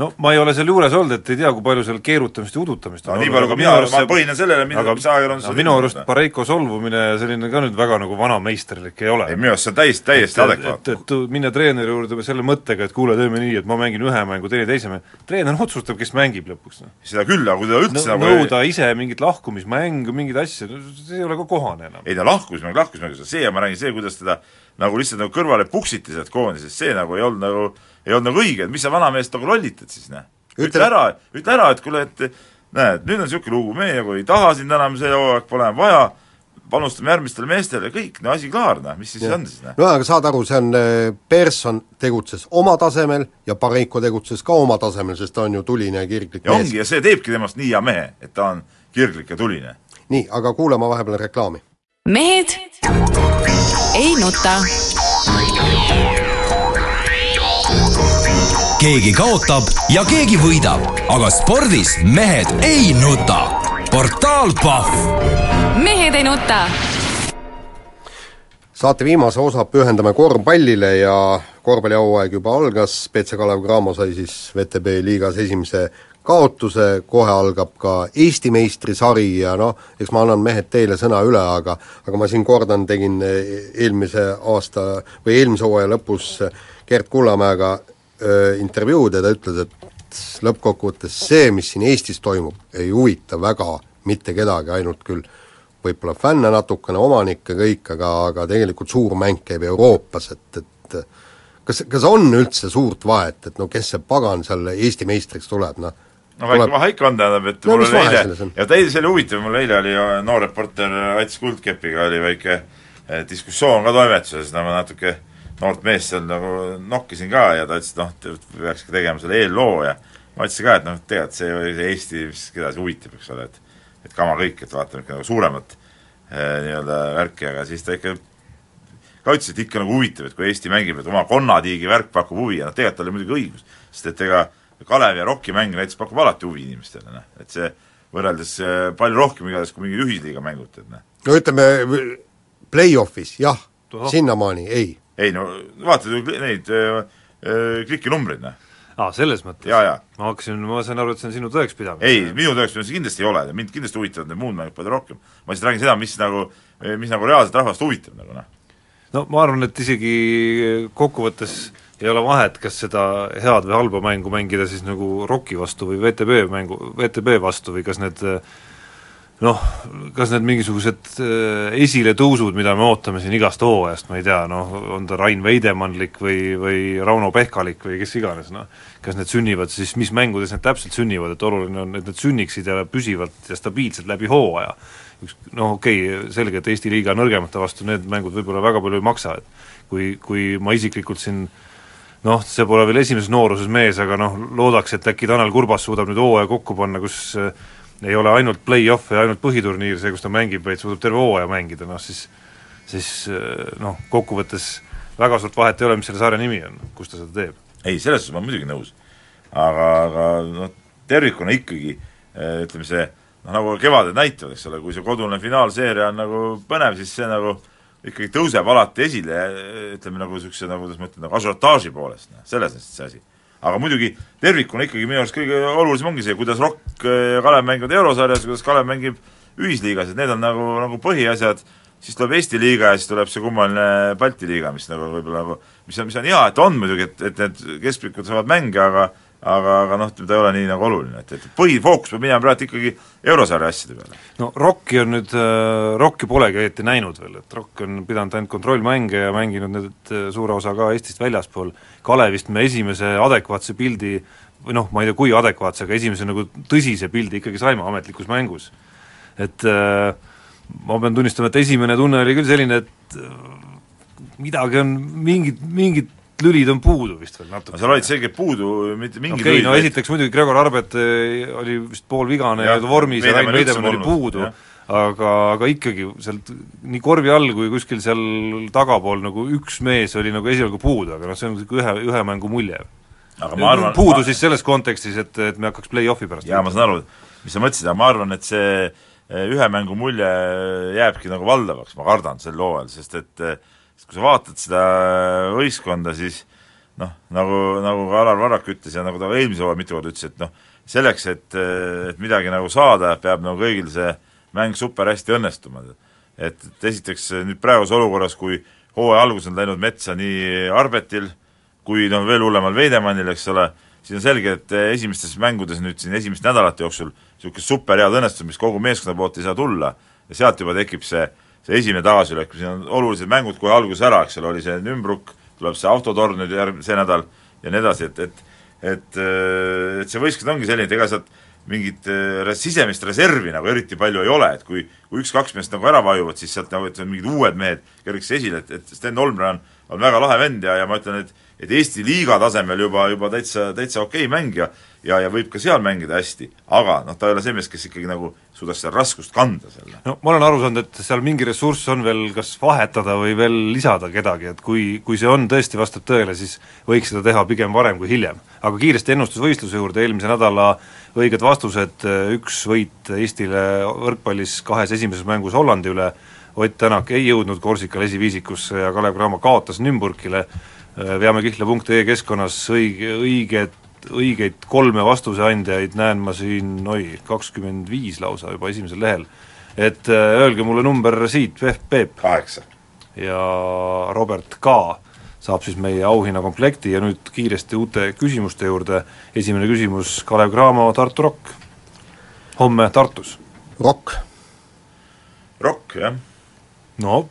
no ma ei ole seal juures olnud, et ei tea, kui palju seal keerutamist ja udutamist on no, nii palju, kui mina, ma põhinen sellele, mida, mis ajakirjandusel no, minu arust Pareiko solvumine ja selline ka nüüd väga nagu vanameisterlik ei ole. ei, minu arust see on täiesti, täiesti adekvaatne. et, et minna treeneri juurde selle mõttega, et kuule, teeme nii, et ma mängin ühe mängu, teine teise mängu, treener otsustab, kes mängib lõpuks, noh. seda küll, aga kui ta üldse no, nagu nõuda ei... ise mingit lahkumismängu, mingeid asju, see ei ole ka kohane enam. ei ta lahkusmäng, lahkusmäng, see ma räägin see, kuidas teda nagu lihtsalt nagu kõrvale puksiti sealt koondisest, see nagu ei olnud nagu, ei olnud nagu õige, et mis sa vanameest nagu lollitad siis, näe ütle ära, ütle ära, et kuule, et näed, nüüd on niisugune lugu, meie nagu ei taha sind enam see hooaeg, pole enam vaja, panustame järgmistele meestele, kõik, no asi klaar, noh, mis siis ja. on siis, noh. no aga saad aru, see on, äh, Persson tegutses oma tasemel ja Pareiko tegutses ka oma tasemel, sest ta on ju tuline ja kirglik ja mees. ongi, ja see teebki temast nii hea mehe, et ta on kirglik ja tuline. nii, aga kuulame vahepeal reklaami. mehed ei nuta keegi kaotab ja keegi võidab, aga spordis mehed ei nuta. portaal Pahv. mehed ei nuta. saate viimase osa pühendame korvpallile ja korvpallihooaeg juba algas, BC Kalev Cramo sai siis VTB liigas esimese kaotuse, kohe algab ka Eesti meistrisari ja noh, eks ma annan mehed teile sõna üle, aga aga ma siin kordan, tegin eelmise aasta või eelmise hooaja lõpus Gerd Kullamäega intervjuud ja ta ütles, et lõppkokkuvõttes see, mis siin Eestis toimub, ei huvita väga mitte kedagi, ainult küll võib-olla fänne natukene, omanikke kõik, aga, aga tegelikult suur mäng käib Euroopas, et, et kas, kas on üldse suurt vahet, et no kes see pagan seal Eesti meistriks tuleb, noh? No väike tuleb... vahe ikka on, tähendab, et no, mul oli eile, ja täiesti see oli huvitav, mul eile oli noor reporter Ats Kuldkepiga oli väike eh, diskussioon ka toimetuses, no ma natuke äh, noort meest seal nagu nokkisin ka ja ta ütles, et noh, peakski tegema selle eelloo ja ma ütlesin ka, et noh, tegelikult see oli see Eesti, mis keda see huvitab, eks ole, et et kama kõik, et vaatame ikka nagu suuremat eh, nii-öelda värki, aga siis ta ikka ka ütles, et ikka nagu huvitav, et kui Eesti mängib, et oma konnatiigi värk pakub huvi ja noh, tegelikult tal oli muidugi õigus, sest et ega Kalevi ja Rocki mäng näiteks pakub alati huvi inimestele, noh, et see võrreldes eh, palju rohkem igatahes kui mingi ühisliiga mängud, et noh. no ütleme, play-off'is jah, sinnamaani ei ei no vaatad ju neid äh, äh, klikinumbreid, noh. aa, selles mõttes? ma hakkasin, ma sain aru, et see on sinu tõekspidamine. ei, minu tõekspidamine see kindlasti ei ole, mind kindlasti huvitavad need muud mängud palju rohkem. ma lihtsalt räägin seda, mis nagu, mis nagu reaalselt rahvast huvitab nagu noh. no ma arvan, et isegi kokkuvõttes ei ole vahet, kas seda head või halba mängu mängida siis nagu ROK-i vastu või VTB mängu, VTB vastu või kas need äh, noh, kas need mingisugused äh, esiletõusud, mida me ootame siin igast hooajast, ma ei tea, noh, on ta Rain Veidemannlik või, või Rauno Pehkalik või kes iganes, noh, kas need sünnivad siis, mis mängudes need täpselt sünnivad, et oluline on, et need sünniksid ja püsivalt ja stabiilselt läbi hooaja. üks noh, okei okay,, selge, et Eesti liiga nõrgemate vastu need mängud võib-olla väga palju ei maksa, et kui, kui ma isiklikult siin noh, see pole veel esimeses nooruses mees, aga noh, loodaks, et äkki Tanel Kurbas suudab nüüd hooaja kokku panna, kus äh, ei ole ainult play-off ja ainult põhiturniir see, kus ta mängib, vaid suudab terve hooaja mängida, noh siis siis äh, noh, kokkuvõttes väga suurt vahet ei ole, mis selle sarja nimi on, kus ta seda teeb. ei, selles suhtes ma olen muidugi nõus. aga, aga noh, tervikuna ikkagi äh, ütleme see noh, nagu kevaded näitavad, eks ole, kui see kodune finaalseeria on nagu põnev, siis see nagu ikkagi tõuseb alati esile, ütleme nagu niisuguse nagu kuidas ma ütlen, nagu ažiotaaži poolest, noh, selles on see asi. Aga muidugi tervikuna ikkagi minu arust kõige olulisem ongi see, kuidas Rock ja Kalev mängivad eurosarjas, kuidas Kalev mängib ühisliigas, et need on nagu, nagu põhiasjad, siis tuleb Eesti liiga ja siis tuleb see kummaline Balti liiga, mis nagu võib-olla nagu, mis on, mis on hea, et on muidugi, et, et need keskpikud saavad mänge, aga aga, aga noh, ta ei ole nii nagu oluline, et, et põhifookus peab minema praegu ikkagi eurosarja asjade peale. no Rocki on nüüd äh,, Rocki polegi õieti näinud veel, et Rock on pidanud ainult kontrollmänge ja mänginud nüüd äh, suure osa ka Eestist väljaspool, Kalevist me esimese adekvaatse pildi või noh, ma ei tea, kui adekvaatse, aga esimese nagu tõsise pildi ikkagi saime ametlikus mängus. et äh, ma pean tunnistama, et esimene tunne oli küll selline, et midagi on, mingid, mingid lülid on puudu vist veel natuke. seal olid selgelt puudu mitte mingid okei okay,, no esiteks muidugi Gregor Arbet äh, oli vist poolvigane ja vormis ja Rain Veidemann oli puudu, aga, aga ikkagi sealt nii korvi all kui kuskil seal tagapool nagu üks mees oli nagu esialgu puudu, aga noh, see on niisugune ühe, ühe mängu mulje. aga ma arvan puudu ma... siis selles kontekstis, et, et me hakkaks play-off'i pärast jaa, ma saan aru, mis sa mõtlesid, aga ma arvan, et see Eh, ühe mängu mulje jääbki nagu valdavaks, ma kardan sel hooajal, sest et eh, sest kui sa vaatad seda võistkonda, siis noh, nagu, nagu ka Alar Varrak ütles ja nagu ta eelmise hooaja mitu korda ütles, et noh, selleks, et, et midagi nagu saada, peab nagu kõigil see mäng super hästi õnnestuma. et, et esiteks nüüd praeguses olukorras, kui hooaja algus on läinud metsa nii Arbetil kui noh, veel hullemal Veidemannil, eks ole, siis on selge, et esimestes mängudes nüüd siin esimeste nädalate jooksul niisugust superhead õnnestumist kogu meeskonna poolt ei saa tulla ja sealt juba tekib see, see esimene tagasilöök, siin on olulised mängud kohe alguses ära, eks ole, oli see Nümbruk, tuleb see autotorn nüüd järg-, see nädal ja nii edasi, et, et et, et see võistkond ongi selline, et ega sealt mingit äh, sisemist reservi nagu eriti palju ei ole, et kui kui üks-kaks meest nagu ära vajuvad, siis sealt nagu, et mingid uued mehed kergeks esile, et, et Sten Olmre on, on väga lahe vend ja, ja ma ütlen, et et Eesti liiga tasemel juba, juba täitsa, täitsa okei mängija ja, ja võib ka seal mängida hästi, aga noh, ta ei ole see mees, kes ikkagi nagu suudaks seda raskust kanda selle. no ma olen aru saanud, et seal mingi ressurss on veel kas vahetada või veel lisada kedagi, et kui, kui see on, tõesti vastab tõele, siis võiks seda teha pigem varem kui hiljem. aga kiiresti ennustusvõistluse juurde, eelmise nädala õiged vastused, üks võit Eestile võrkpallis kahes esimeses mängus Hollandi üle, Ott Tänak ei jõudnud Korsikal esiviisikusse ja Kalev Cramo kaotas Nümburgile, veamekihle.ee keskkonnas õige, õiget, õigeid kolme vastuseandjaid näen ma siin, oi, kakskümmend viis lausa juba esimesel lehel. et äh, öelge mulle number siit, Peep. kaheksa. ja Robert K saab siis meie auhinnakomplekti ja nüüd kiiresti uute küsimuste juurde, esimene küsimus, Kalev Cramo, Tartu Rock. homme Tartus. Rock. Rock, jah. no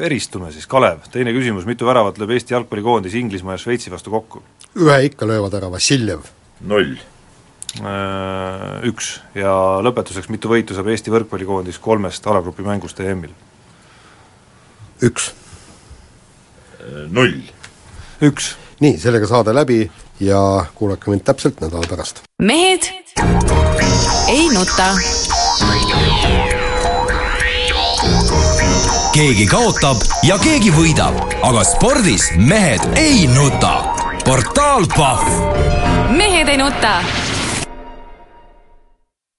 eristume siis, Kalev, teine küsimus, mitu väravat lööb Eesti jalgpallikoondis Inglismaa ja Šveitsi vastu kokku? Ühe ikka löövad ära, Vassiljev. null. Äh, üks ja lõpetuseks, mitu võitu saab Eesti võrkpallikoondis kolmest alagrupi mängust EM-il? üks. null. üks. nii, sellega saade läbi ja kuulake mind täpselt nädala pärast. mehed ei nuta keegi kaotab ja keegi võidab, aga spordis mehed ei nuta. Portaal Pahv. mehed ei nuta